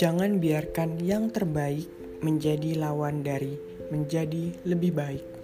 Jangan biarkan yang terbaik menjadi lawan dari menjadi lebih baik.